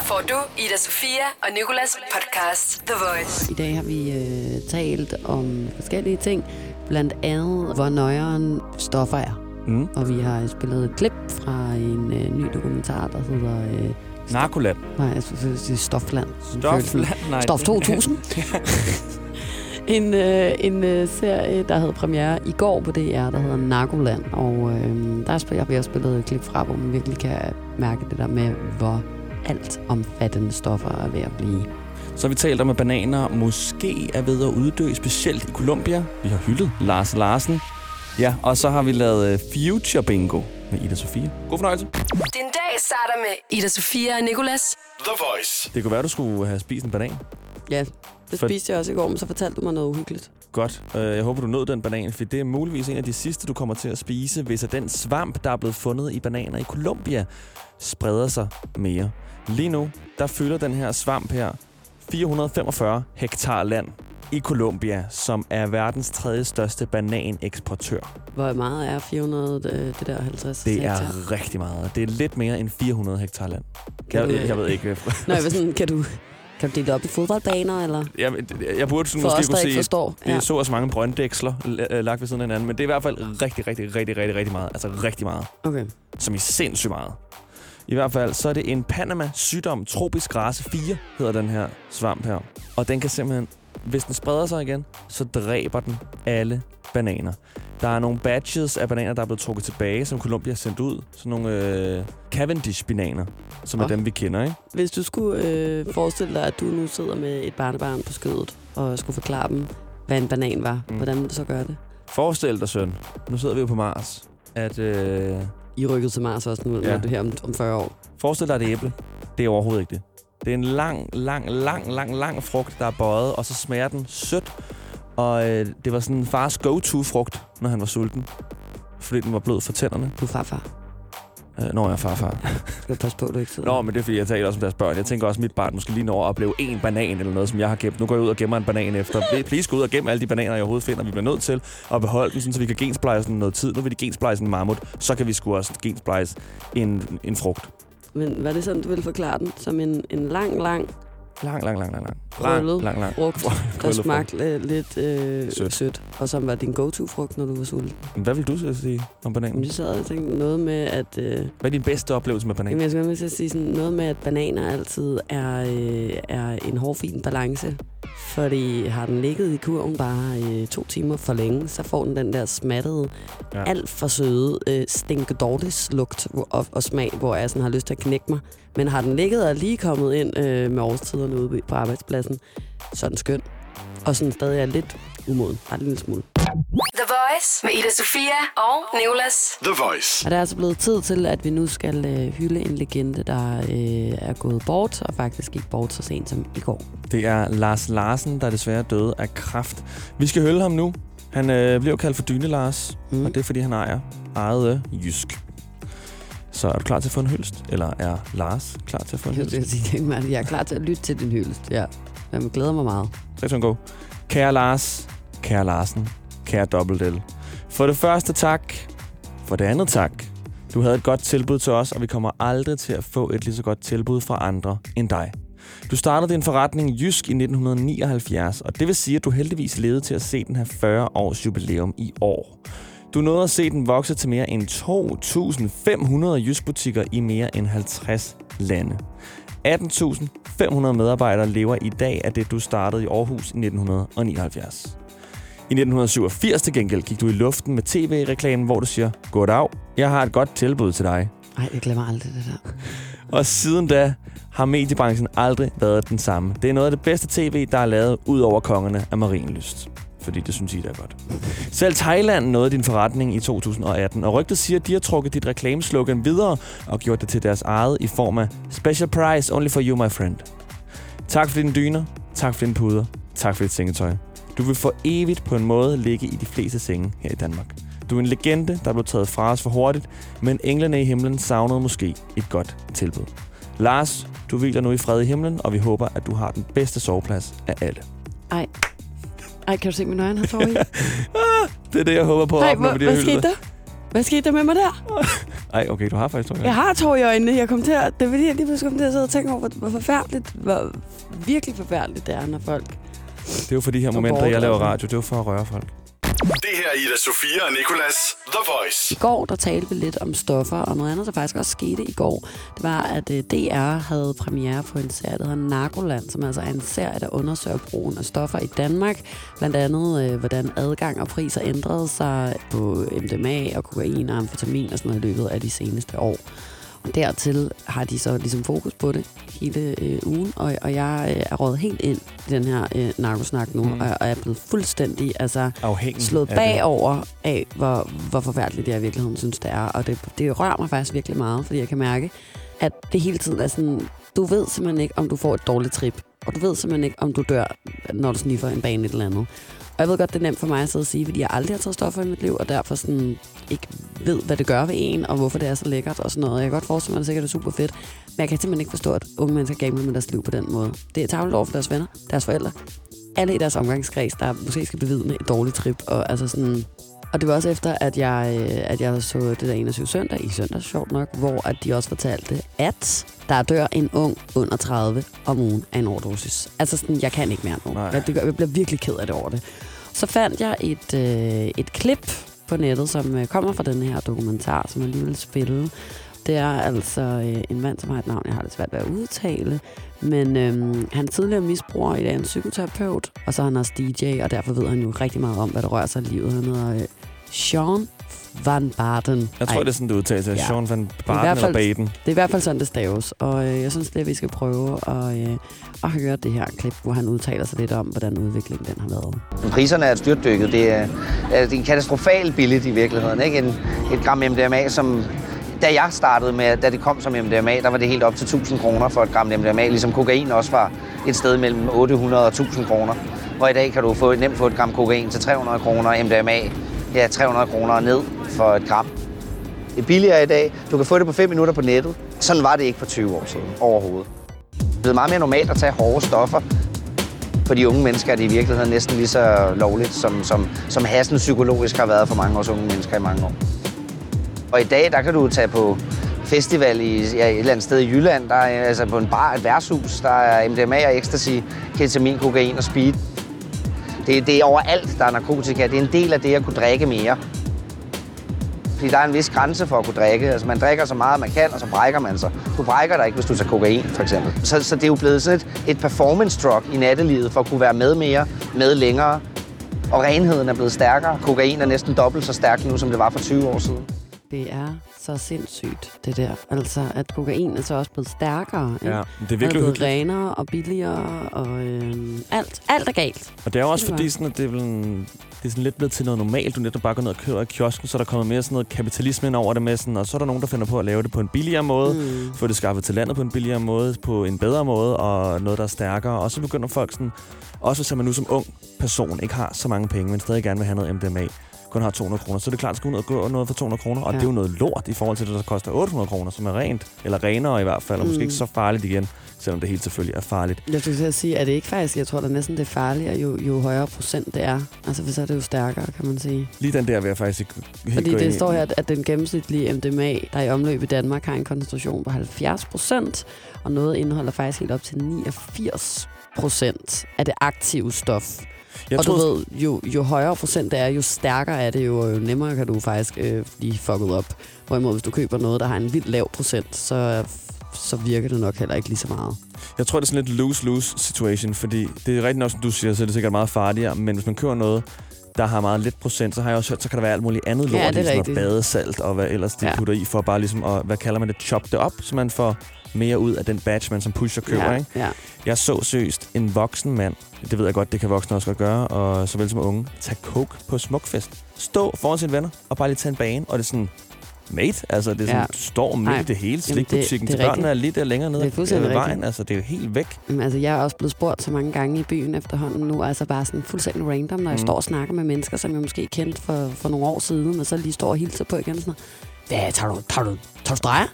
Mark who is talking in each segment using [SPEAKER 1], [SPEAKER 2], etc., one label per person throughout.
[SPEAKER 1] Her får du Ida Sofia og Nikolas podcast The Voice.
[SPEAKER 2] I dag har vi øh, talt om forskellige ting, blandt andet, hvor nøjeren stoffer er.
[SPEAKER 3] Mm.
[SPEAKER 2] Og vi har spillet et klip fra en øh, ny dokumentar, der hedder... Øh,
[SPEAKER 3] Narkoland.
[SPEAKER 2] nej, jeg skulle sige Stofland.
[SPEAKER 3] Stofland? Nej.
[SPEAKER 2] Stof 2000. en øh, en øh, serie, der havde premiere i går på DR, der hedder Narkoland. Og øh, der har vi også spillet et klip fra, hvor man virkelig kan mærke det der med, hvor alt omfattende stoffer er ved at blive.
[SPEAKER 3] Så har vi talt om, at bananer måske er ved at uddø, specielt i Colombia. Vi har hyldet Lars Larsen. Ja, og så har vi lavet øh, Future Bingo med Ida Sofia. God fornøjelse.
[SPEAKER 1] Din dag starter med Ida Sofia og Nikolas.
[SPEAKER 4] The Voice.
[SPEAKER 3] Det kunne være, du skulle have spist en banan.
[SPEAKER 2] Ja, det
[SPEAKER 3] For-
[SPEAKER 2] spiste jeg også i går, men så fortalte du mig noget uhyggeligt.
[SPEAKER 3] Godt. Øh, Jeg håber, du nåede den banan, for det er muligvis en af de sidste, du kommer til at spise, hvis at den svamp, der er blevet fundet i bananer i Colombia, spreder sig mere. Lige nu, der fylder den her svamp her 445 hektar land i Colombia, som er verdens tredje største bananeksportør.
[SPEAKER 2] Hvor meget er 400, øh, det der 50
[SPEAKER 3] Det
[SPEAKER 2] hektar?
[SPEAKER 3] er rigtig meget. Det er lidt mere end 400 hektar land.
[SPEAKER 2] Kan
[SPEAKER 3] Jeg,
[SPEAKER 2] du-
[SPEAKER 3] jeg, jeg ved ikke.
[SPEAKER 2] Nå, jeg sådan, kan du, kan du dele det op i fodboldbaner, eller?
[SPEAKER 3] Jeg, jeg burde sådan
[SPEAKER 2] For
[SPEAKER 3] måske
[SPEAKER 2] os,
[SPEAKER 3] kunne sige,
[SPEAKER 2] forstår. Ja.
[SPEAKER 3] så og så mange brønddæksler øh, lagt ved siden af hinanden, men det er i hvert fald rigtig, rigtig, rigtig, rigtig, rigtig meget. Altså rigtig meget.
[SPEAKER 2] Okay.
[SPEAKER 3] som i sindssygt meget. I hvert fald, så er det en Panama-sygdom, tropisk race 4, hedder den her svamp her. Og den kan simpelthen, hvis den spreder sig igen, så dræber den alle bananer. Der er nogle batches af bananer, der er blevet trukket tilbage, som Colombia har sendt ud. Sådan nogle øh, Cavendish-bananer, som er
[SPEAKER 2] Åh.
[SPEAKER 3] dem, vi kender, ikke?
[SPEAKER 2] Hvis du skulle øh, forestille dig, at du nu sidder med et barnebarn på skødet, og skulle forklare dem, hvad en banan var,
[SPEAKER 3] Mm.
[SPEAKER 2] hvordan ville du så gøre det?
[SPEAKER 3] Forestil dig, søn, nu sidder vi jo på Mars, at... Øh,
[SPEAKER 2] I rykket til Mars også nu,
[SPEAKER 3] Ja.
[SPEAKER 2] det her om, om 40 år.
[SPEAKER 3] Forestil dig et æble. Det er overhovedet ikke det. Det er en lang, lang, lang, lang, lang frugt, der er bøjet, og så smager den sødt. Og øh, det var sådan en fars go-to-frugt, når han var sulten. Fordi den var blød for tænderne.
[SPEAKER 2] Du farfar.
[SPEAKER 3] Øh, når jeg er farfar.
[SPEAKER 2] Du passe på, du ikke sidder.
[SPEAKER 3] Nå, men det er fordi, jeg taler også om deres børn. Jeg tænker også, at mit barn måske lige når at opleve en banan eller noget, som jeg har gemt. Nu går jeg ud og gemmer en banan efter. Please gå ud og gemme alle de bananer, jeg overhovedet finder. Vi bliver nødt til at beholde den, sådan, så vi kan gensplice den noget tid. Nu vil de gensplice en mammut. Så kan vi sgu også gensplice en, en frugt.
[SPEAKER 2] Men var det sådan, du ville forklare den? Som en, en lang, lang
[SPEAKER 3] Lang, lang, lang, lang, lang.
[SPEAKER 2] Krøllet
[SPEAKER 3] Lang, lang, lang.
[SPEAKER 2] frugt, der smagte øh, lidt øh,
[SPEAKER 3] Sødt.
[SPEAKER 2] sødt. Og som var din go-to-frugt, når du var sulten.
[SPEAKER 3] Hvad vil du så sige om bananen?
[SPEAKER 2] Jeg sad og tænkte noget med, at... Øh,
[SPEAKER 3] Hvad er din bedste oplevelse med banan?
[SPEAKER 2] Jamen, jeg skal med at sige sådan noget med, at bananer altid er, øh, er en hårfin balance. Fordi har den ligget i kurven bare øh, to timer for længe, så får den den der smattede,
[SPEAKER 3] Ja.
[SPEAKER 2] alt for søde øh, stinkedortis lugt og, og smag, hvor jeg sådan har lyst til at knække mig. Men har den ligget og lige kommet ind øh, med årstiderne ude på arbejdspladsen, så er den skøn. Og sådan stadig er lidt umoden. Bare en lille smule.
[SPEAKER 1] The Voice med Ida Sofia og Nikolas.
[SPEAKER 4] The Voice.
[SPEAKER 2] Og det er altså blevet tid til, at vi nu skal øh, hylde en legende, der øh, er gået bort, og faktisk gik bort så sent som i går.
[SPEAKER 3] Det er Lars Larsen, der desværre døde af kræft. Vi skal hylde ham nu. Han øh, bliver jo kaldt for Dyne Lars, mm. Og det er, fordi han ejer eget øh, jysk. Så er du klar til at få en hyldest? Eller er Lars klar til at få en
[SPEAKER 2] Jeg, sige, Martin, jeg er klar til at lytte til din hyldest. Ja. Jeg glæder mig meget.
[SPEAKER 3] 3, 2, go. Kære Lars, kære Larsen, kære Dobbelt L. For det første tak. For det andet tak. Du havde et godt tilbud til os, og vi kommer aldrig til at få et lige så godt tilbud fra andre end dig. Du startede din forretning Jysk i 1979, og det vil sige, at du heldigvis levede til at se den her 40 års jubilæum i år. Du nåede at se den vokse til mere end 2.500 jyskbutikker i mere end 50 lande. 18.500 medarbejdere lever i dag af det, du startede i Aarhus i 1979. I 1987 til gengæld gik du i luften med tv-reklamen, hvor du siger, Goddag, jeg har et godt tilbud til dig.
[SPEAKER 2] Nej, jeg glemmer aldrig det der.
[SPEAKER 3] Og siden da har mediebranchen aldrig været den samme. Det er noget af det bedste tv, der er lavet ud over kongerne af Marienlyst. Fordi det synes I, der er godt. Selv Thailand nåede din forretning i 2018, og rygtet siger, at de har trukket dit reklameslogan videre og gjort det til deres eget i form af Special Price Only for You, my friend. Tak for dine dyner, tak for dine puder, tak for dit sengetøj. Du vil for evigt på en måde ligge i de fleste senge her i Danmark. Du er en legende, der blev taget fra os for hurtigt, men englene i himlen savnede måske et godt tilbud. Lars, du hviler nu i fred i himlen, og vi håber, at du har den bedste soveplads af alle.
[SPEAKER 2] Ej. Ej, kan du se min øjne har tår i?
[SPEAKER 3] Det er det, jeg håber på at
[SPEAKER 2] Ej,
[SPEAKER 3] opnå
[SPEAKER 2] hvad,
[SPEAKER 3] med de
[SPEAKER 2] hvad
[SPEAKER 3] her
[SPEAKER 2] skete der? Hvad skete der med mig der?
[SPEAKER 3] Ej, okay, du har faktisk to
[SPEAKER 2] Jeg har tår i øjnene. Jeg kom til at, det er fordi, jeg lige pludselig kom til at sidde og tænke over, hvor, hvor forfærdeligt, hvor virkelig forfærdeligt det er, når folk...
[SPEAKER 3] Det er jo for de her momenter, jeg laver radio. Det er jo for at røre folk.
[SPEAKER 4] Det her er Ida Sofia og Nicolas The Voice.
[SPEAKER 2] I går, der talte vi lidt om stoffer, og noget andet, der faktisk også skete i går, det var, at øh, DR havde premiere på en serie, der hedder Narkoland, som altså er en serie, der undersøger brugen af stoffer i Danmark. Blandt andet, øh, hvordan adgang og priser ændrede sig på MDMA og kokain og amfetamin og sådan noget i løbet af de seneste år. Dertil har de så ligesom fokus på det hele øh, ugen, og, og jeg øh, er rådet helt ind i den her øh, narkosnak nu,
[SPEAKER 3] Mm.
[SPEAKER 2] og, og er blevet fuldstændig altså,
[SPEAKER 3] Afhængig
[SPEAKER 2] slået
[SPEAKER 3] af
[SPEAKER 2] bagover af, hvor, hvor forfærdeligt jeg i virkeligheden synes, det er. Og det, det rører mig faktisk virkelig meget, fordi jeg kan mærke, at det hele tiden er sådan, du ved simpelthen ikke, om du får et dårligt trip. Og du ved simpelthen ikke, om du dør, når du sniffer en bane et eller andet. Og jeg ved godt, det er nemt for mig at sidde og sige, fordi jeg aldrig har taget stoffer i mit liv, og derfor sådan ikke ved, hvad det gør ved en, og hvorfor det er så lækkert og sådan noget. Jeg kan godt forestille mig, at det sikkert er super fedt, men jeg kan simpelthen ikke forstå, at unge mennesker gambler med deres liv på den måde. Det er tavlet over for deres venner, deres forældre, alle i deres omgangskreds, der måske skal bevidne et dårligt trip. Og, altså sådan, og det var også efter, at jeg, øh, at jeg så det der 21 søndag, i søndag sjovt nok, hvor at de også fortalte, at der dør en ung under 30 om ugen af en overdosis. Altså sådan, jeg kan ikke mere nu. Jeg, jeg bliver virkelig ked af det over det. Så fandt jeg et, øh, et klip på nettet, som øh, kommer fra den her dokumentar, som jeg lige vil spille. Det er altså øh, en mand, som har et navn, jeg har lidt svært ved at udtale. Men øh, han er tidligere misbruger, i dag en psykoterapeut, og så er han også DJ, og derfor ved han jo rigtig meget om, hvad der rører sig i livet. Han hedder øh, Sean Van Barden.
[SPEAKER 3] Jeg tror,
[SPEAKER 2] Ej,
[SPEAKER 3] det er sådan, det udtaler sig.
[SPEAKER 2] Ja.
[SPEAKER 3] Sean van
[SPEAKER 2] hvert
[SPEAKER 3] Barden eller
[SPEAKER 2] fald-
[SPEAKER 3] Baden.
[SPEAKER 2] det er i hvert fald sådan, det staves. Og øh, jeg synes, det er, vi skal prøve at, øh, at høre det her klip, hvor han udtaler sig lidt om, hvordan udviklingen den har været.
[SPEAKER 5] Priserne er styrtdykket. Det er, er det er en katastrofal billigt i virkeligheden. Ikke? En, et gram MDMA, som da jeg startede med, da det kom som MDMA, der var det helt op til 1000 kroner for et gram MDMA, ligesom kokain også var et sted mellem 800 og 1000 kroner. Hvor i dag kan du få, nemt få et gram kokain til 300 kroner, MDMA, ja 300 kroner ned for et gram. Det er billigere i dag. Du kan få det på 5 minutter på nettet. Sådan var det ikke for 20 år siden overhovedet. Det er blevet meget mere normalt at tage hårde stoffer, for de unge mennesker er det i virkeligheden næsten lige så lovligt, som, som, som hassen psykologisk har været for mange års unge mennesker i mange år. Og i dag, der kan du tage på festival i ja, et eller andet sted i Jylland, der er altså på en bar, et værtshus, der er MDMA og ecstasy, ketamin, kokain og speed. Det, det er overalt, der er narkotika. Det er en del af det at kunne drikke mere. Fordi der er en vis grænse for at kunne drikke. Altså man drikker så meget, man kan, og så brækker man sig. Du brækker dig ikke, hvis du tager kokain, for eksempel. Så, så det er jo blevet sådan et, et performance drug i nattelivet, for at kunne være med mere, med længere. Og renheden er blevet stærkere. Kokain er næsten dobbelt så stærk nu, som det var for 20 år siden.
[SPEAKER 2] Det er så sindssygt, det der. Altså, at kokain er så også blevet stærkere. ikke?
[SPEAKER 3] Ja, det er
[SPEAKER 2] Og
[SPEAKER 3] virkelig hyggeligt.
[SPEAKER 2] renere og billigere, og øhm, alt, alt er galt.
[SPEAKER 3] Og det er jo også fordi, sådan, at det er, vel en, det er sådan lidt blevet til noget normalt. Du netop bare går ned og køber i kiosken, så er der kommet mere sådan noget kapitalisme ind over det med. Sådan, og så er der nogen, der finder på at lave det på en billigere måde.
[SPEAKER 2] Mm.
[SPEAKER 3] Få det skaffet til landet på en billigere måde, på en bedre måde, og noget, der er stærkere. Og så begynder folk sådan, også hvis man nu som ung person ikke har så mange penge, men stadig gerne vil have noget MDMA, kun har 200 kroner, så er det klart, at skal gå noget for 200 kroner, og
[SPEAKER 2] Ja.
[SPEAKER 3] det er jo noget lort i forhold til det, der koster 800 kroner, som er rent, eller renere i hvert fald, og måske
[SPEAKER 2] Mm.
[SPEAKER 3] ikke så farligt igen, selvom det helt selvfølgelig er farligt.
[SPEAKER 2] Jeg skulle til at sige, at det ikke faktisk, jeg tror da næsten det er farligere, jo, jo højere procent det er. Altså, for så er det jo stærkere, kan man sige.
[SPEAKER 3] Lige den der vil jeg faktisk ikke helt
[SPEAKER 2] Fordi det står her, at den gennemsnitlige MDMA, der er i omløb i Danmark, har en koncentration på 70 procent, og noget indeholder faktisk helt op til 89 procent af det aktive stof.
[SPEAKER 3] Jeg
[SPEAKER 2] og
[SPEAKER 3] troede,
[SPEAKER 2] du ved, jo, jo højere procent det er, jo stærkere er det jo, og jo nemmere kan du faktisk øh, blive fucket op. Hvorimod, hvis du køber noget, der har en vildt lav procent, så, så virker det nok heller ikke lige så meget.
[SPEAKER 3] Jeg tror, det er sådan lidt lose-lose situation, fordi det er rigtigt nok, som du siger, så er det sikkert meget farligere, men hvis man køber noget, der har meget lidt procent, så har jeg også hørt, så kan der være alt muligt andet
[SPEAKER 2] Ja,
[SPEAKER 3] lort
[SPEAKER 2] det er rigtigt.
[SPEAKER 3] badesalt og hvad ellers de
[SPEAKER 2] Ja.
[SPEAKER 3] putter i, for bare ligesom at, hvad kalder man det, chop det op, så man får mere ud af den batch, man som pusher køber,
[SPEAKER 2] ja,
[SPEAKER 3] ikke?
[SPEAKER 2] ja.
[SPEAKER 3] Jeg så seriøst en voksen mand, det ved jeg godt, det kan voksne også godt gøre, og såvel som unge, tage coke på smukfest. Stå foran sine venner og bare lige tage en bane, og det er sådan, mate, altså det er sådan,
[SPEAKER 2] Ja.
[SPEAKER 3] du står midt i det hele, slikbutikken til
[SPEAKER 2] er
[SPEAKER 3] børnene er lige der længere nede ad vejen,
[SPEAKER 2] rigtigt.
[SPEAKER 3] altså det er jo helt væk.
[SPEAKER 2] Jamen, altså, jeg er også blevet spurgt så mange gange i byen efterhånden nu, altså bare sådan fuldstændig random, når jeg
[SPEAKER 3] Mm.
[SPEAKER 2] står og snakker med mennesker, som jeg måske kendte for, for nogle år siden, og så lige står og hilser på igen sådan. Hvad, tager du, tager du, tager du streger?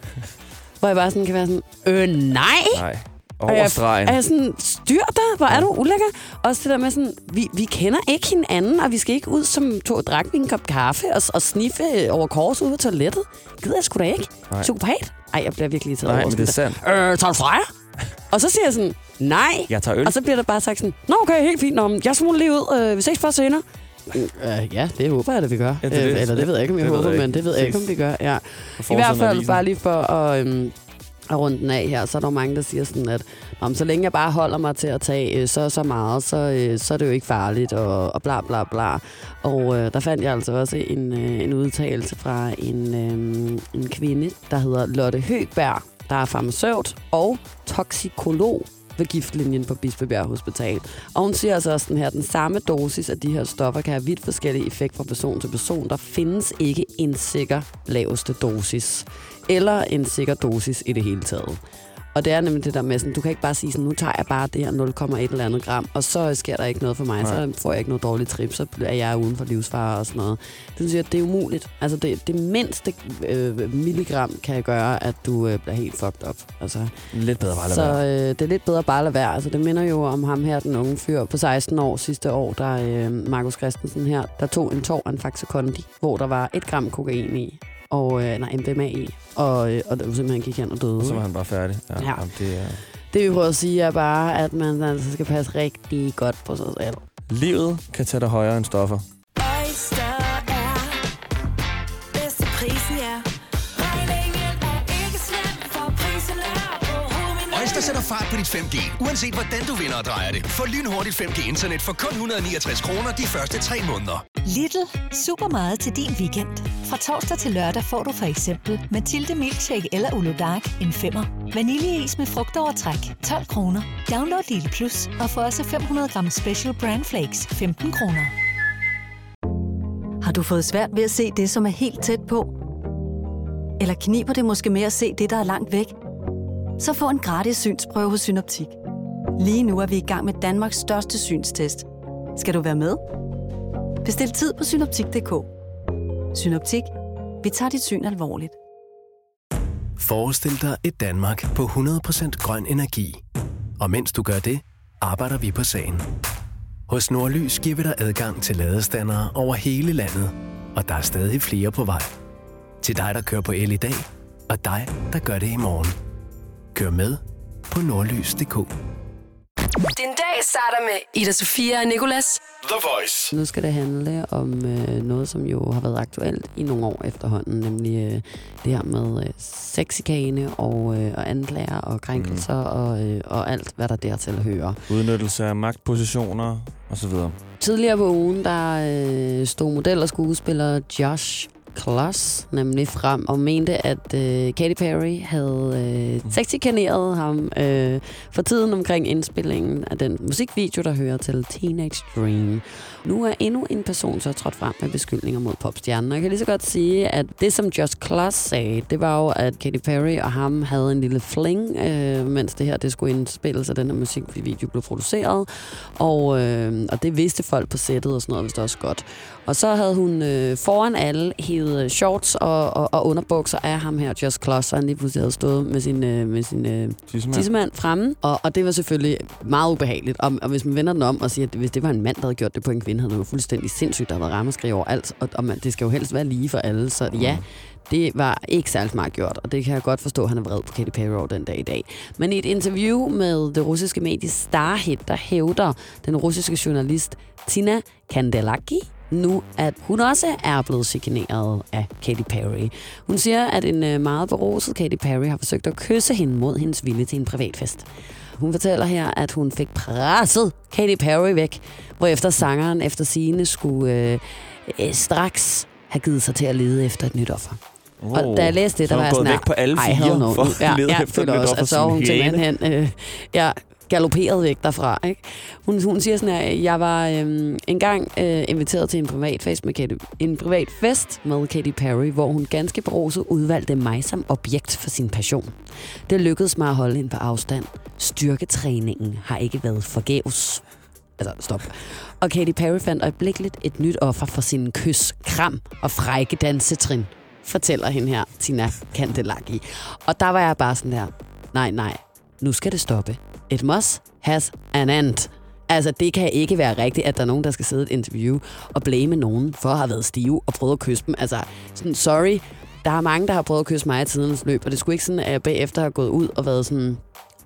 [SPEAKER 2] Hvor jeg bare sådan kan være sådan, øh, nej.
[SPEAKER 3] Nej.
[SPEAKER 2] Og jeg-
[SPEAKER 3] Over stregen.
[SPEAKER 2] Og jeg sådan, styr dig, hvor er du ulækker. Også det der med sådan, vi, vi kender ikke hinanden, og vi skal ikke ud som to drak en kop kaffe og, og sniffe over kors ude på toilettet. Gider jeg sgu da ikke.
[SPEAKER 3] Nej.
[SPEAKER 2] Psykopat. Ej, jeg bliver virkelig irriteret
[SPEAKER 3] Nej,
[SPEAKER 2] over
[SPEAKER 3] men det er sandt.
[SPEAKER 2] Øh, tager du fra jer? Og så siger jeg sådan, nej.
[SPEAKER 3] Jeg tager øl.
[SPEAKER 2] Og så bliver der bare sagt sådan, nå okay, helt fint, Nå, jeg smuler lige ud, øh, vi ses først senere. Øh, ja, det håber jeg, at vi gør.
[SPEAKER 3] Ja, det.
[SPEAKER 2] Øh, eller det ved jeg ikke, om jeg
[SPEAKER 3] Det
[SPEAKER 2] håber,
[SPEAKER 3] jeg
[SPEAKER 2] men det ved jeg ikke, om vi gør. Ja. I hvert fald bare lige for at, øhm, at runde den af her, så er der mange, der siger sådan, at om så længe jeg bare holder mig til at tage øh, så så meget, så, øh, så er det jo ikke farligt, og, og bla bla bla. Og øh, der fandt jeg altså også en, øh, en udtalelse fra en, øh, en kvinde, der hedder Lotte Høgberg, der er farmaceut og toksikolog ved giftlinjen på Bispebjerg Hospital. Og hun siger altså også sådan her, den samme dosis af de her stoffer kan have vidt forskellige effekt fra person til person. Der findes ikke en sikker laveste dosis, eller en sikker dosis i det hele taget. Og det er nemlig det der med, sådan, du kan ikke bare sige sådan, nu tager jeg bare det her 0,1 eller andet gram, og så sker der ikke noget for mig,
[SPEAKER 3] Nej.
[SPEAKER 2] så får jeg ikke noget dårligt trip, så er jeg uden for livsfare og sådan noget. Det siger, at det er umuligt. Altså det, det mindste øh, milligram kan gøre, at du øh, bliver helt fucked up. Altså,
[SPEAKER 3] Lidt bedre bare at
[SPEAKER 2] så
[SPEAKER 3] lade være.
[SPEAKER 2] øh, det er lidt bedre bare at lade være. Altså, det minder jo om ham her, den unge fyr på 16 år sidste år, der øh, Markus Christensen her, der tog en tår af en Faxe Kondi, hvor der var et gram kokain i, og øh, nej, MDMA og, øh, og det simpelthen gik hen og døde.
[SPEAKER 3] Og så var han bare færdig. Ja,
[SPEAKER 2] Ja.
[SPEAKER 3] Jamen, det er...
[SPEAKER 2] Det vi prøver at sige er bare, at man altså skal passe rigtig godt på sig selv.
[SPEAKER 3] Livet kan tage dig højere end stoffer.
[SPEAKER 6] Er er er
[SPEAKER 7] Øjster sætter fart på dit 5G, uanset hvordan du vinder og drejer det. Få lynhurtigt 5G-internet for kun 169 kroner de første 3 måneder.
[SPEAKER 8] Little. Super meget til din weekend. Fra torsdag til lørdag får du for eksempel Mathilde Milkshake eller Ulo Dark en femmer. Vaniljeis med frugtovertræk 12 kroner. Download Lille Plus og få også 500 gram Special Brand Flakes 15 kroner.
[SPEAKER 9] Har du fået svært ved at se det, som er helt tæt på? Eller kniber det måske med at se det, der er langt væk? Så få en gratis synsprøve hos Synoptik. Lige nu er vi i gang med Danmarks største synstest. Skal du være med? Bestil tid på synoptik.dk. Synoptik. Vi tager dit syn alvorligt.
[SPEAKER 10] Forestil dig et Danmark på 100% grøn energi. Og mens du gør det, arbejder vi på sagen. Hos Nordlys giver vi dig adgang til ladestandere over hele landet, og der er stadig flere på vej. Til dig, der kører på el i dag, og dig, der gør det i morgen. Kør med på nordlys.dk.
[SPEAKER 1] Din dag starter med Ida Sofia og Nicolas.
[SPEAKER 4] The Voice.
[SPEAKER 2] Nu skal det handle om øh, noget, som jo har været aktuelt i nogle år efterhånden, nemlig øh, det her med øh, sexikane og, øh, og anklager og krænkelser mm. og, øh, og alt, hvad der dertil hører.
[SPEAKER 3] Udnyttelse af magtpositioner osv.
[SPEAKER 2] Tidligere på ugen, der øh, stod model og skuespiller Josh Kloss nemlig frem og mente, at øh, Katy Perry havde øh, sexikaneret ham øh, for tiden omkring indspillingen af den musikvideo, der hører til Teenage Dream. Nu er endnu en person så trådt frem med beskyldninger mod popstjernen. Og jeg kan lige så godt sige, at det som Josh Kloss sagde, det var jo, at Katy Perry og ham havde en lille fling, øh, mens det her det skulle indspilles, og den her musikvideo blev produceret. Og, øh, og det vidste folk på sættet og sådan noget, hvis det også godt. Og så havde hun øh, foran alle hævet shorts og, og, og underbukser af ham her, Just Kloss, og han lige pludselig havde stået med sin, øh, med sin øh,
[SPEAKER 3] Tissemand.
[SPEAKER 2] tissemand fremme. Og, og det var selvfølgelig meget ubehageligt. Og, og hvis man vender den om og siger, at hvis det var en mand, der havde gjort det på en kvinde, havde det jo fuldstændig sindssygt, der havde været ramaskrig over alt. Og, og man, det skal jo helst være lige for alle. Så ja, det var ikke særlig smart gjort, og det kan jeg godt forstå, at han er vred på Katy Perry over den dag i dag. Men i et interview med det russiske medie Starhit, der hævder den russiske journalist Tina Kandelaki, nu, at hun også er blevet chikaneret af Katy Perry. Hun siger, at en øh, meget beruset Katy Perry har forsøgt at kysse hende mod hendes vilje til en privatfest. Hun fortæller her, at hun fik presset Katy Perry væk, hvorefter sangeren efter sine skulle øh, øh, straks have givet sig til at lede efter et nyt offer.
[SPEAKER 3] Oh,
[SPEAKER 2] Og da jeg læste det,
[SPEAKER 3] så
[SPEAKER 2] der
[SPEAKER 3] er
[SPEAKER 2] var jeg sådan
[SPEAKER 3] væk på alle
[SPEAKER 2] "Ej,
[SPEAKER 3] fire
[SPEAKER 2] hell no."
[SPEAKER 3] for at
[SPEAKER 2] ja,
[SPEAKER 3] lede
[SPEAKER 2] ja,
[SPEAKER 3] efter et nyt offer
[SPEAKER 2] at så hun simpelthen øh, ja, galopperet væk derfra. Ikke? Hun, hun siger sådan her, jeg var øhm, engang øh, inviteret til en privat fest med Katy, en privat fest med Katy Perry, hvor hun ganske beruset udvalgte mig som objekt for sin passion. Det lykkedes mig at holde hende på afstand. Styrketræningen har ikke været forgæves. Altså, stop. Og Katy Perry fandt øjeblikkeligt et nyt offer for sin kys, kram og frække dansetrin, fortæller hende her, Tina Kandelaki. Og der var jeg bare sådan der, nej, nej, nu skal det stoppe it must has an end. Altså, det kan ikke være rigtigt, at der er nogen, der skal sidde i et interview og blame nogen for at have været stive og prøvet at kysse dem. Altså, sådan, sorry, der er mange, der har prøvet at kysse mig i tidens løb, og det skulle ikke sådan, at jeg bagefter har gået ud og været sådan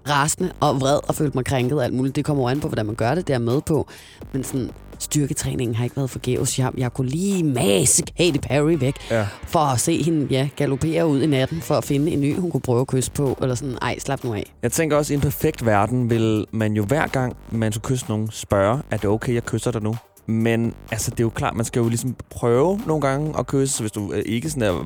[SPEAKER 2] rasende og vred og følt mig krænket og alt muligt. Det kommer jo an på, hvordan man gør det, det er med på. Men sådan, styrketræningen har ikke været forgæves. Jeg, jeg kunne lige mase Katy Perry væk
[SPEAKER 3] Ja.
[SPEAKER 2] for at se hende ja, galopere ud i natten for at finde en ny, hun kunne prøve at kysse på. Eller sådan, ej, slap nu af.
[SPEAKER 3] Jeg tænker også, i en perfekt verden vil man jo hver gang, man skulle kysse nogen, spørge, er det okay, jeg kysser dig nu? Men altså, det er jo klart, man skal jo ligesom prøve nogle gange at kysse, så hvis du øh, ikke sådan der,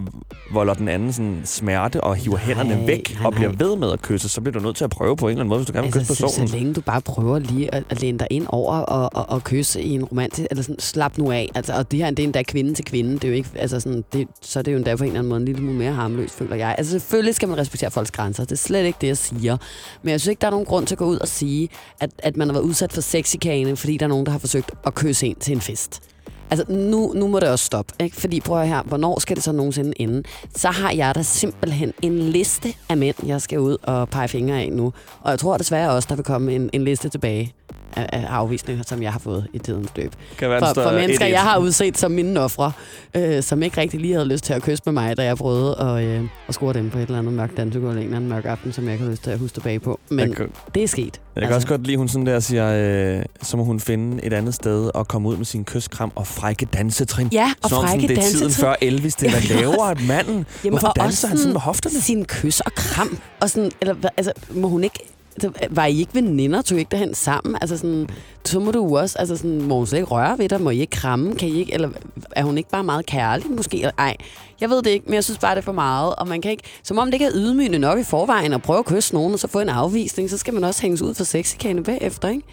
[SPEAKER 3] volder den anden sådan smerte og hiver
[SPEAKER 2] Nej,
[SPEAKER 3] hænderne væk
[SPEAKER 2] nej,
[SPEAKER 3] og bliver ved med at kysse, så bliver du nødt til at prøve på en eller anden måde, hvis du gerne vil kysse
[SPEAKER 2] Altså, så,
[SPEAKER 3] personen.
[SPEAKER 2] så længe du bare prøver lige at, at læne dig ind over og, og, og kysse i en romantisk, eller sådan, slap nu af. Altså, og det her, det er endda kvinde til kvinde. Det er jo ikke, altså sådan, det, så er det jo endda på en eller anden måde en lille smule mere harmløst, føler jeg. Altså selvfølgelig skal man respektere folks grænser. Det er slet ikke det, jeg siger. Men jeg synes ikke, der er nogen grund til at gå ud og sige, at, at man har været udsat for sexikane, fordi der er nogen, der har forsøgt at kysse sent til en fest. Altså, nu, nu må det også stoppe, ikke? Fordi prøv at her, hvornår skal det så nogensinde ende? Så har jeg da simpelthen en liste af mænd, jeg skal ud og pege fingre af nu. Og jeg tror desværre også, der vil komme en, en liste tilbage af, af afvisninger, som jeg har fået i tidens løb.
[SPEAKER 3] Kan være,
[SPEAKER 2] For, for mennesker,
[SPEAKER 3] 1-1.
[SPEAKER 2] jeg har udset som mine ofre, øh, som ikke rigtig lige havde lyst til at kysse med mig, da jeg prøvede at, øh, at score dem på et eller andet mørkt dansegulv en eller anden mørk aften, som jeg ikke har lyst til at huske tilbage på. Men
[SPEAKER 3] kan-
[SPEAKER 2] det er sket.
[SPEAKER 3] Jeg kan altså. også godt lide, hun sådan der siger, øh, så må hun finde et andet sted og komme ud med sin kyskram og frække dansetrin.
[SPEAKER 2] Ja, og
[SPEAKER 3] om
[SPEAKER 2] frække
[SPEAKER 3] sådan, det er tiden før Elvis, det er, hvad laver manden? Hvorfor
[SPEAKER 2] og
[SPEAKER 3] danser han sådan med hofterne?
[SPEAKER 2] Sin kys og kram. Og sådan, eller, altså, må hun ikke så var I ikke veninder? Tog I ikke derhen sammen? Altså sådan, så må du også... Altså sådan, må hun slet ikke røre ved dig? Må I ikke kramme? Kan I ikke, eller er hun ikke bare meget kærlig måske? Nej, ej, jeg ved det ikke, men jeg synes bare, det er for meget. Og man kan ikke... Som om det ikke er ydmygende nok i forvejen at prøve at kysse nogen, og så få en afvisning, så skal man også hænges ud for sexikane bagefter, ikke?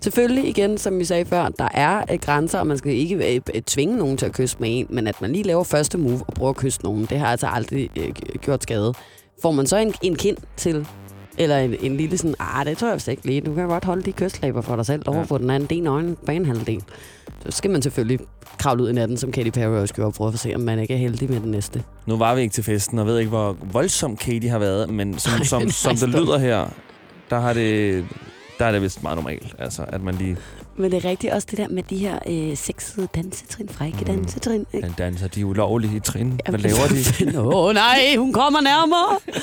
[SPEAKER 2] Selvfølgelig igen, som vi sagde før, der er øh, grænser, og man skal ikke øh, øh, tvinge nogen til at kysse med en, men at man lige laver første move og prøver at kysse nogen, det har altså aldrig øh, gjort skade. Får man så en, en kind til, eller en, en lille sådan, ah, det tror jeg vist ikke lige, du kan godt holde de kystlæber for dig selv over
[SPEAKER 3] Ja.
[SPEAKER 2] på den anden din øjne banehalvdel. Så skal man selvfølgelig kravle ud i natten, som Katy Perry også gjorde, og prøve at se, om man ikke er heldig med den næste.
[SPEAKER 3] Nu var vi ikke til festen, og ved ikke, hvor voldsom Katie har været, men som, som,
[SPEAKER 2] nej,
[SPEAKER 3] som det lyder her, der har det, der er det vist meget normalt, altså, at man lige
[SPEAKER 2] Men det er rigtigt også det der med de her øh, sexede dansetrin, frække
[SPEAKER 3] Mm.
[SPEAKER 2] dansetrin. Ikke?
[SPEAKER 3] man danser de ulovlige trin. Hvad
[SPEAKER 2] Jamen,
[SPEAKER 3] laver de?
[SPEAKER 2] Åh oh, nej, hun kommer nærmere.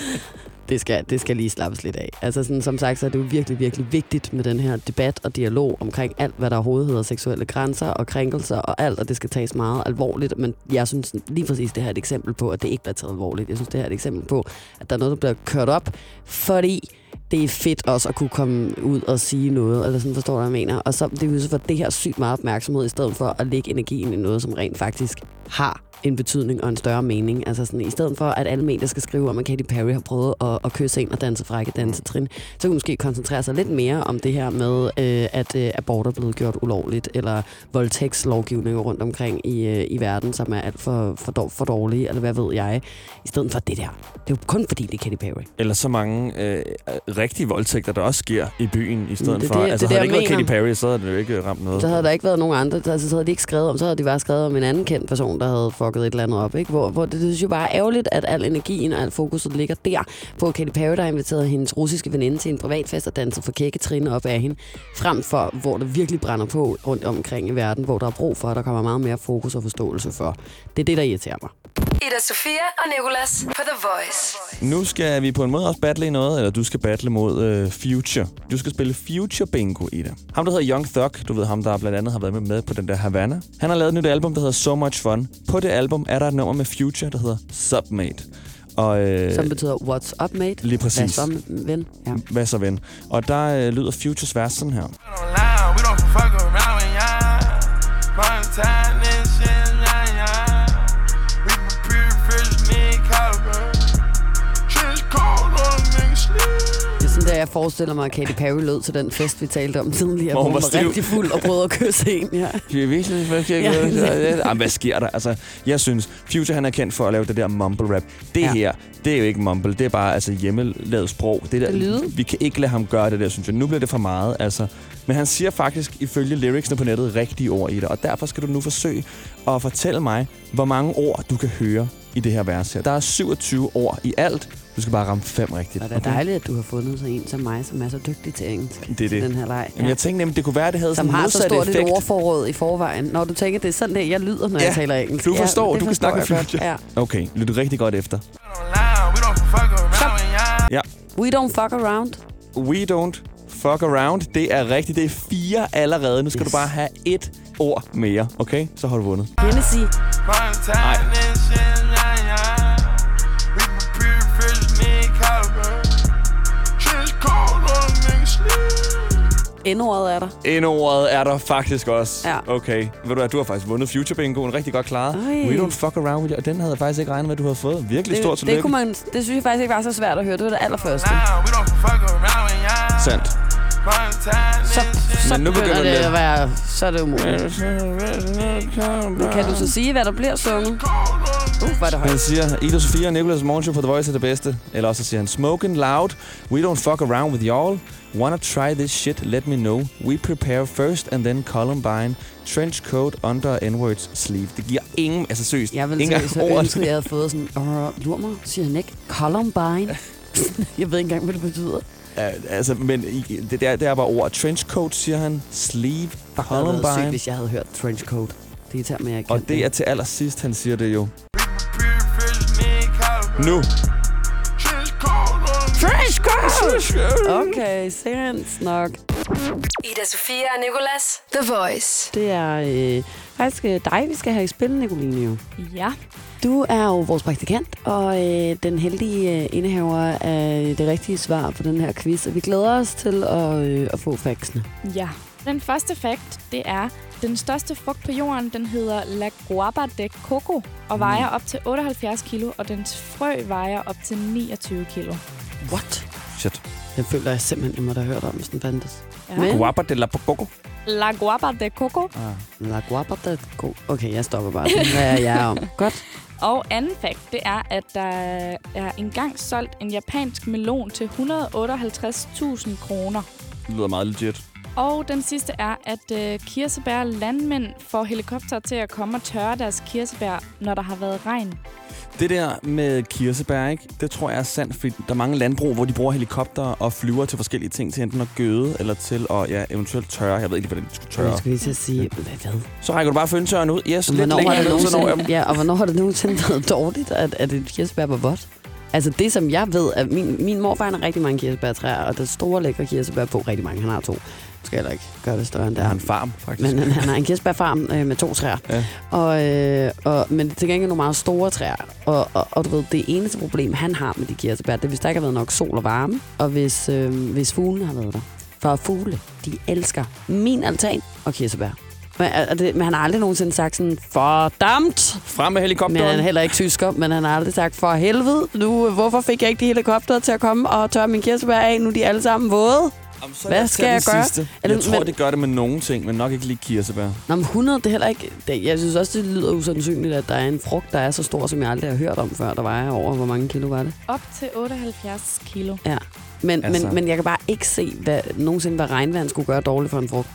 [SPEAKER 2] Det skal, det skal lige slappes lidt af. Altså sådan, som sagt, så er det jo virkelig, virkelig vigtigt med den her debat og dialog omkring alt, hvad der overhovedet hedder seksuelle grænser og krænkelser og alt, og det skal tages meget alvorligt. Men jeg synes lige præcis, det her er et eksempel på, at det ikke bliver taget alvorligt. Jeg synes, det her er et eksempel på, at der er noget, der bliver kørt op, fordi det er fedt også at kunne komme ud og sige noget, eller sådan forstår du, hvad jeg mener. Og så det er jo så for det her sygt meget opmærksomhed, i stedet for at lægge energien i noget, som rent faktisk har en betydning og en større mening. Altså sådan, i stedet for, at alle medier skal skrive om, at Katy Perry har prøvet at, at kysse en og danse frække dansetrin, så kan måske koncentrere sig lidt mere om det her med, øh, at øh, abort er blevet gjort ulovligt, eller voldtægtslovgivninger rundt omkring i, øh, i verden, som er alt for, for, dår- for dårlige, eller hvad ved jeg, i stedet for det der. Det er jo kun fordi, det er Katy Perry.
[SPEAKER 3] Eller så mange øh, rigtige voldtægter, der også sker i byen, i stedet
[SPEAKER 2] det
[SPEAKER 3] for...
[SPEAKER 2] det-
[SPEAKER 3] altså,
[SPEAKER 2] det
[SPEAKER 3] havde
[SPEAKER 2] det,
[SPEAKER 3] det ikke været Katy. Perry, så havde det jo ikke ramt noget.
[SPEAKER 2] Så havde der ikke været nogen andre, altså, så havde de ikke skrevet om, så havde de bare skrevet om en anden kendt person, der havde fucket et eller andet op, ikke? Hvor, hvor det, det synes jeg bare er ærgerligt, at al energien og al fokuset ligger der på Katy Perry, der har inviteret hendes russiske veninde til en privatfest og danset for kække trin op af hende, frem for, hvor det virkelig brænder på rundt omkring i verden, hvor der er brug for, at der kommer meget mere fokus og forståelse for. Det er det, der irriterer mig.
[SPEAKER 1] Ida Sofia og Nicolas på The Voice.
[SPEAKER 3] Nu skal vi på en måde også battle i noget, eller du skal battle mod uh, Future. Du skal spille Future Bingo i det. Ham, der hedder Young Thug, du ved ham, der blandt andet har været med, med på den der Havana. Han har lavet et nyt album, der hedder So Much Fun. På det album er der et nummer med Future, der hedder Submate. Og, øh,
[SPEAKER 2] Som betyder, what's up, mate?
[SPEAKER 3] Lige præcis.
[SPEAKER 2] Hvad så, ven? Ja.
[SPEAKER 3] Hvad så, ven? Og der øh, lyder Futures vers sådan her.
[SPEAKER 11] We don't fuck around with
[SPEAKER 2] jeg forestiller mig, at Katy Perry lød til den fest, vi talte om tidligere,
[SPEAKER 3] Hvor hun var stiv.
[SPEAKER 2] rigtig fuld og prøvede at kysse en. Ja.
[SPEAKER 3] Ja. Jamen, hvad sker der? Altså, jeg synes, Future han er kendt for at lave det der mumble rap. Det ja. Her, det er jo ikke mumble, det er bare altså, hjemmelavet sprog. Det der,
[SPEAKER 2] Det.
[SPEAKER 3] Vi kan ikke lade ham gøre det der, synes jeg. Nu bliver det for meget, altså. Men han siger faktisk, ifølge lyricsene på nettet, rigtige ord i det. Og derfor skal du nu forsøge at fortælle mig, hvor mange ord du kan høre i det her vers her. Der er 27 ord i alt. Du skal bare ramme fem rigtigt.
[SPEAKER 2] Og det er dejligt, at du har fundet så en som mig, som er så dygtig til engelsk.
[SPEAKER 3] Det er det.
[SPEAKER 2] Den her leg.
[SPEAKER 3] Jamen, jeg tænkte nemlig, det kunne være, at det havde
[SPEAKER 2] som
[SPEAKER 3] sådan en
[SPEAKER 2] har så stort et ordforråd i forvejen. Når du tænker, det er sådan, det jeg lyder, når
[SPEAKER 3] Ja,
[SPEAKER 2] jeg taler engelsk.
[SPEAKER 3] Du forstår,
[SPEAKER 2] det
[SPEAKER 3] du kan snakke. Future.
[SPEAKER 2] Ja.
[SPEAKER 3] Okay, lyt rigtig godt efter.
[SPEAKER 11] We don't fuck around when y'all.
[SPEAKER 3] Ja.
[SPEAKER 2] We don't fuck around.
[SPEAKER 3] We don't fuck around. Det er rigtigt. Det er fire allerede. Nu skal
[SPEAKER 2] Yes.
[SPEAKER 3] du bare have et ord mere, okay? Så har du vundet.
[SPEAKER 2] Hennessy.
[SPEAKER 11] Valentine
[SPEAKER 2] Endordet er der.
[SPEAKER 3] Endordet er der faktisk også.
[SPEAKER 2] Ja.
[SPEAKER 3] Okay. Ved du hvad, du har faktisk vundet Future Bingoen rigtig godt klaret.
[SPEAKER 2] Ej.
[SPEAKER 3] We don't fuck around with you. Og den havde jeg faktisk ikke regnet med, at du havde fået. Virkelig
[SPEAKER 2] Det,
[SPEAKER 3] stort
[SPEAKER 2] det,
[SPEAKER 3] tillykke.
[SPEAKER 2] kunne man, det synes jeg faktisk ikke var så svært at høre. Det var det allerførste.
[SPEAKER 3] Sandt.
[SPEAKER 2] Så, så
[SPEAKER 3] Men nu begynder
[SPEAKER 2] begynder det
[SPEAKER 3] det-
[SPEAKER 2] at være... Så er det umuligt. Men kan du så sige, hvad der bliver sunget? Uh, hvor er det højt.
[SPEAKER 3] Han siger, Ida Sofia og Nicolas Morgenshow på The Voice er det bedste. Eller også så siger han, Smoking loud, we don't fuck around with y'all. Wanna try this shit, let me know. We prepare first and then Columbine. Trench coat under N-words sleeve. Det giver ingen, altså seriøst,
[SPEAKER 2] Jeg ville
[SPEAKER 3] ingen
[SPEAKER 2] så ønske, at jeg havde fået sådan... Uh, lur mig, siger han ikke. Columbine. jeg ved ikke engang, hvad det betyder.
[SPEAKER 3] Ja, altså, men det der, det er bare ord. Trench coat, siger han. Sleeve.
[SPEAKER 2] Det havde været sygt,
[SPEAKER 3] Columbine.
[SPEAKER 2] hvis jeg havde hørt Trenchcoat. Det er til mig, jeg
[SPEAKER 3] Og det er til allersidst, han siger det jo. Nu.
[SPEAKER 2] Okay, seriøst nok.
[SPEAKER 1] Ida Sofia og Nicolas. The Voice.
[SPEAKER 2] Det er øh, faktisk øh, dig, vi skal have i spil, Nicoline. Jo.
[SPEAKER 12] Ja.
[SPEAKER 2] Du er jo vores praktikant, og øh, den heldige øh, indehaver af det rigtige svar på den her quiz. Og vi glæder os til at, øh, at få faxene.
[SPEAKER 12] Ja. Den første fakt, det er, den største frugt på jorden, den hedder La Guava de Coco, og vejer op til 78 kilo, og dens frø vejer op til 29 kilo.
[SPEAKER 2] What?
[SPEAKER 3] Shit.
[SPEAKER 2] Den føler jeg simpelthen, jeg må da have hørt om, hvis den fandtes.
[SPEAKER 12] Ja.
[SPEAKER 2] Men,
[SPEAKER 3] Guapa de la Pococo.
[SPEAKER 12] La Guava de Coco.
[SPEAKER 2] La guapa de co- Okay, jeg stopper bare. Hvad er jeg om? Godt.
[SPEAKER 12] Og anden fakt, det er, at der er engang solgt en japansk melon til 158.000 kroner.
[SPEAKER 3] Det lyder meget legit.
[SPEAKER 12] Og den sidste er, at øh, kirsebær landmænd får helikopter til at komme og tørre deres kirsebær, når der har været regn.
[SPEAKER 3] Det der med kirsebær, ikke? det tror jeg er sandt, fordi der er mange landbrug, hvor de bruger helikopter og flyver til forskellige ting, til enten at gøde eller til at ja, eventuelt tørre. Jeg ved ikke, hvordan de skulle tørre.
[SPEAKER 2] Jeg skulle lige til at sige, hvad?
[SPEAKER 3] Så rækker du bare føntørren ud. Yes, lidt
[SPEAKER 2] Hvornår har,
[SPEAKER 3] længere
[SPEAKER 2] det
[SPEAKER 3] når jeg
[SPEAKER 2] nogensinde, ja, og hvornår har det nogensinde været dårligt, at, at et kirsebær var vådt? Altså det, som jeg ved, at min, min morfar har rigtig mange kirsebærtræer, og det store lækre kirsebær på rigtig mange. Han har to. Skal heller ikke gøre det større end det er.
[SPEAKER 3] en farm, faktisk.
[SPEAKER 2] Men han, han har en kirsebærfarm øh, med to træer.
[SPEAKER 3] Ja.
[SPEAKER 2] Og, øh, og, men til gengæld nogle meget store træer. Og, og, og du ved, det eneste problem, han har med de kirsebær, det er, hvis der ikke har været nok sol og varme, og hvis, øh, hvis fuglene har været der. For fugle, de elsker min altan og kirsebær. Men, er det, men han har aldrig nogensinde sagt sådan, fordammt!
[SPEAKER 3] Frem med
[SPEAKER 2] Men
[SPEAKER 3] helikopteren.
[SPEAKER 2] han er heller ikke tysker, men han har aldrig sagt, for helvede, nu, hvorfor fik jeg ikke de helikopter til at komme og tørre min kirsebær af? Nu er de alle sammen våde.
[SPEAKER 3] Jamen, så
[SPEAKER 2] Hvad skal jeg gøre?
[SPEAKER 3] Sidste.
[SPEAKER 2] Eller-
[SPEAKER 3] jeg tror,
[SPEAKER 2] men-
[SPEAKER 3] det gør det med nogle ting, men nok ikke lige kirsebær.
[SPEAKER 2] Nå, men 100, det er heller ikke... Det, jeg synes også, det lyder usandsynligt, at der er en frugt, der er så stor, som jeg aldrig har hørt om før. Der vejer over, hvor mange kilo var det?
[SPEAKER 12] Op til 78 kilo.
[SPEAKER 2] Ja. Men,
[SPEAKER 3] Altså-
[SPEAKER 2] men, men jeg kan bare ikke se, hvad, nogensinde, hvad regnvand skulle gøre dårligt for en frugt.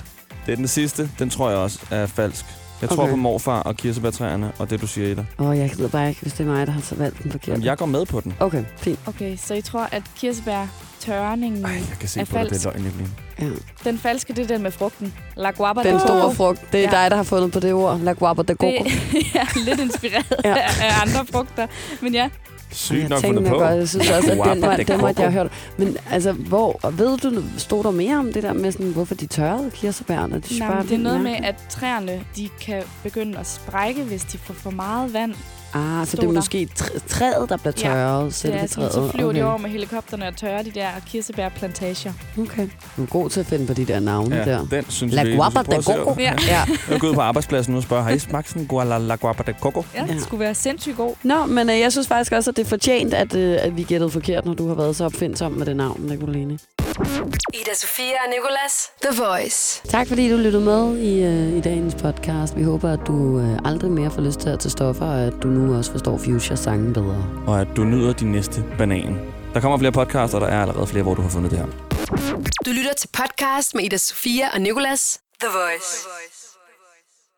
[SPEAKER 3] Det er den sidste. Den tror jeg også er falsk. Jeg tror
[SPEAKER 2] Okay.
[SPEAKER 3] på morfar og kirsebærtræerne, og det du siger i dig.
[SPEAKER 2] Åh, jeg gider bare ikke, hvis det er mig, der har så valgt den forkert.
[SPEAKER 3] Jamen, jeg går med på den.
[SPEAKER 2] Okay, fint.
[SPEAKER 12] Okay, så I tror, at kirsebær tørningen
[SPEAKER 3] Ej, jeg kan se
[SPEAKER 12] er
[SPEAKER 3] på dig, det
[SPEAKER 12] falsk?
[SPEAKER 3] er løgn, Evelyn.
[SPEAKER 2] Ja.
[SPEAKER 12] Den falske, det er den med frugten. La guava
[SPEAKER 2] Den
[SPEAKER 12] de
[SPEAKER 2] store frugt, det er
[SPEAKER 12] Ja.
[SPEAKER 2] dig, der har fundet på det ord. La guapa de coco.
[SPEAKER 12] Det er lidt inspireret
[SPEAKER 2] Ja.
[SPEAKER 12] af andre frugter. Men ja,
[SPEAKER 3] Sygt
[SPEAKER 2] jeg
[SPEAKER 3] nok fundet på.
[SPEAKER 2] godt, jeg synes også, at den,
[SPEAKER 3] Guapa
[SPEAKER 2] var,
[SPEAKER 3] de
[SPEAKER 2] den måtte jeg
[SPEAKER 3] coco.
[SPEAKER 2] have hørt. Men altså, hvor, ved du, stod der mere om det der med, sådan, hvorfor de tørrede kirsebærne? Jeg
[SPEAKER 12] Nej, det er noget med,
[SPEAKER 2] mærkeligt.
[SPEAKER 12] at træerne de kan begynde at sprække, hvis de får for meget vand.
[SPEAKER 2] Ah, så det er måske træ- træet, der bliver
[SPEAKER 12] Ja,
[SPEAKER 2] tørret,
[SPEAKER 12] Det
[SPEAKER 2] selve
[SPEAKER 12] er sådan,
[SPEAKER 2] træet.
[SPEAKER 12] så flyver
[SPEAKER 2] okay.
[SPEAKER 12] de over med helikopterne og tørrer de der kirsebærplantager.
[SPEAKER 2] Okay. Du er god til at finde på de der navne
[SPEAKER 3] Ja,
[SPEAKER 2] der.
[SPEAKER 3] den synes
[SPEAKER 2] La
[SPEAKER 3] vi...
[SPEAKER 2] guapa de coco.
[SPEAKER 12] Ja.
[SPEAKER 2] Ja.
[SPEAKER 3] Jeg går ud på arbejdspladsen nu og spørger, har I smagt sådan en la, guapa de coco?
[SPEAKER 12] Ja,
[SPEAKER 2] Ja.
[SPEAKER 12] det skulle være sindssygt god.
[SPEAKER 2] Nå, men øh, jeg synes faktisk også, at det er fortjent, at, øh, at vi gættede forkert, når du har været så opfindsom med det navn, Nicoline.
[SPEAKER 1] Ida Sofia og Nicolas. The Voice.
[SPEAKER 2] Tak fordi du lyttede med i, øh, i dagens podcast. Vi håber, at du øh, aldrig mere får lyst til at tage stoffer, og at du nu også forstår Future sangen bedre.
[SPEAKER 3] Og at du nyder din næste banan. Der kommer flere podcasts, og der er allerede flere, hvor du har fundet det her.
[SPEAKER 1] Du lytter til podcast med Ida Sofia og Nicolas. The Voice.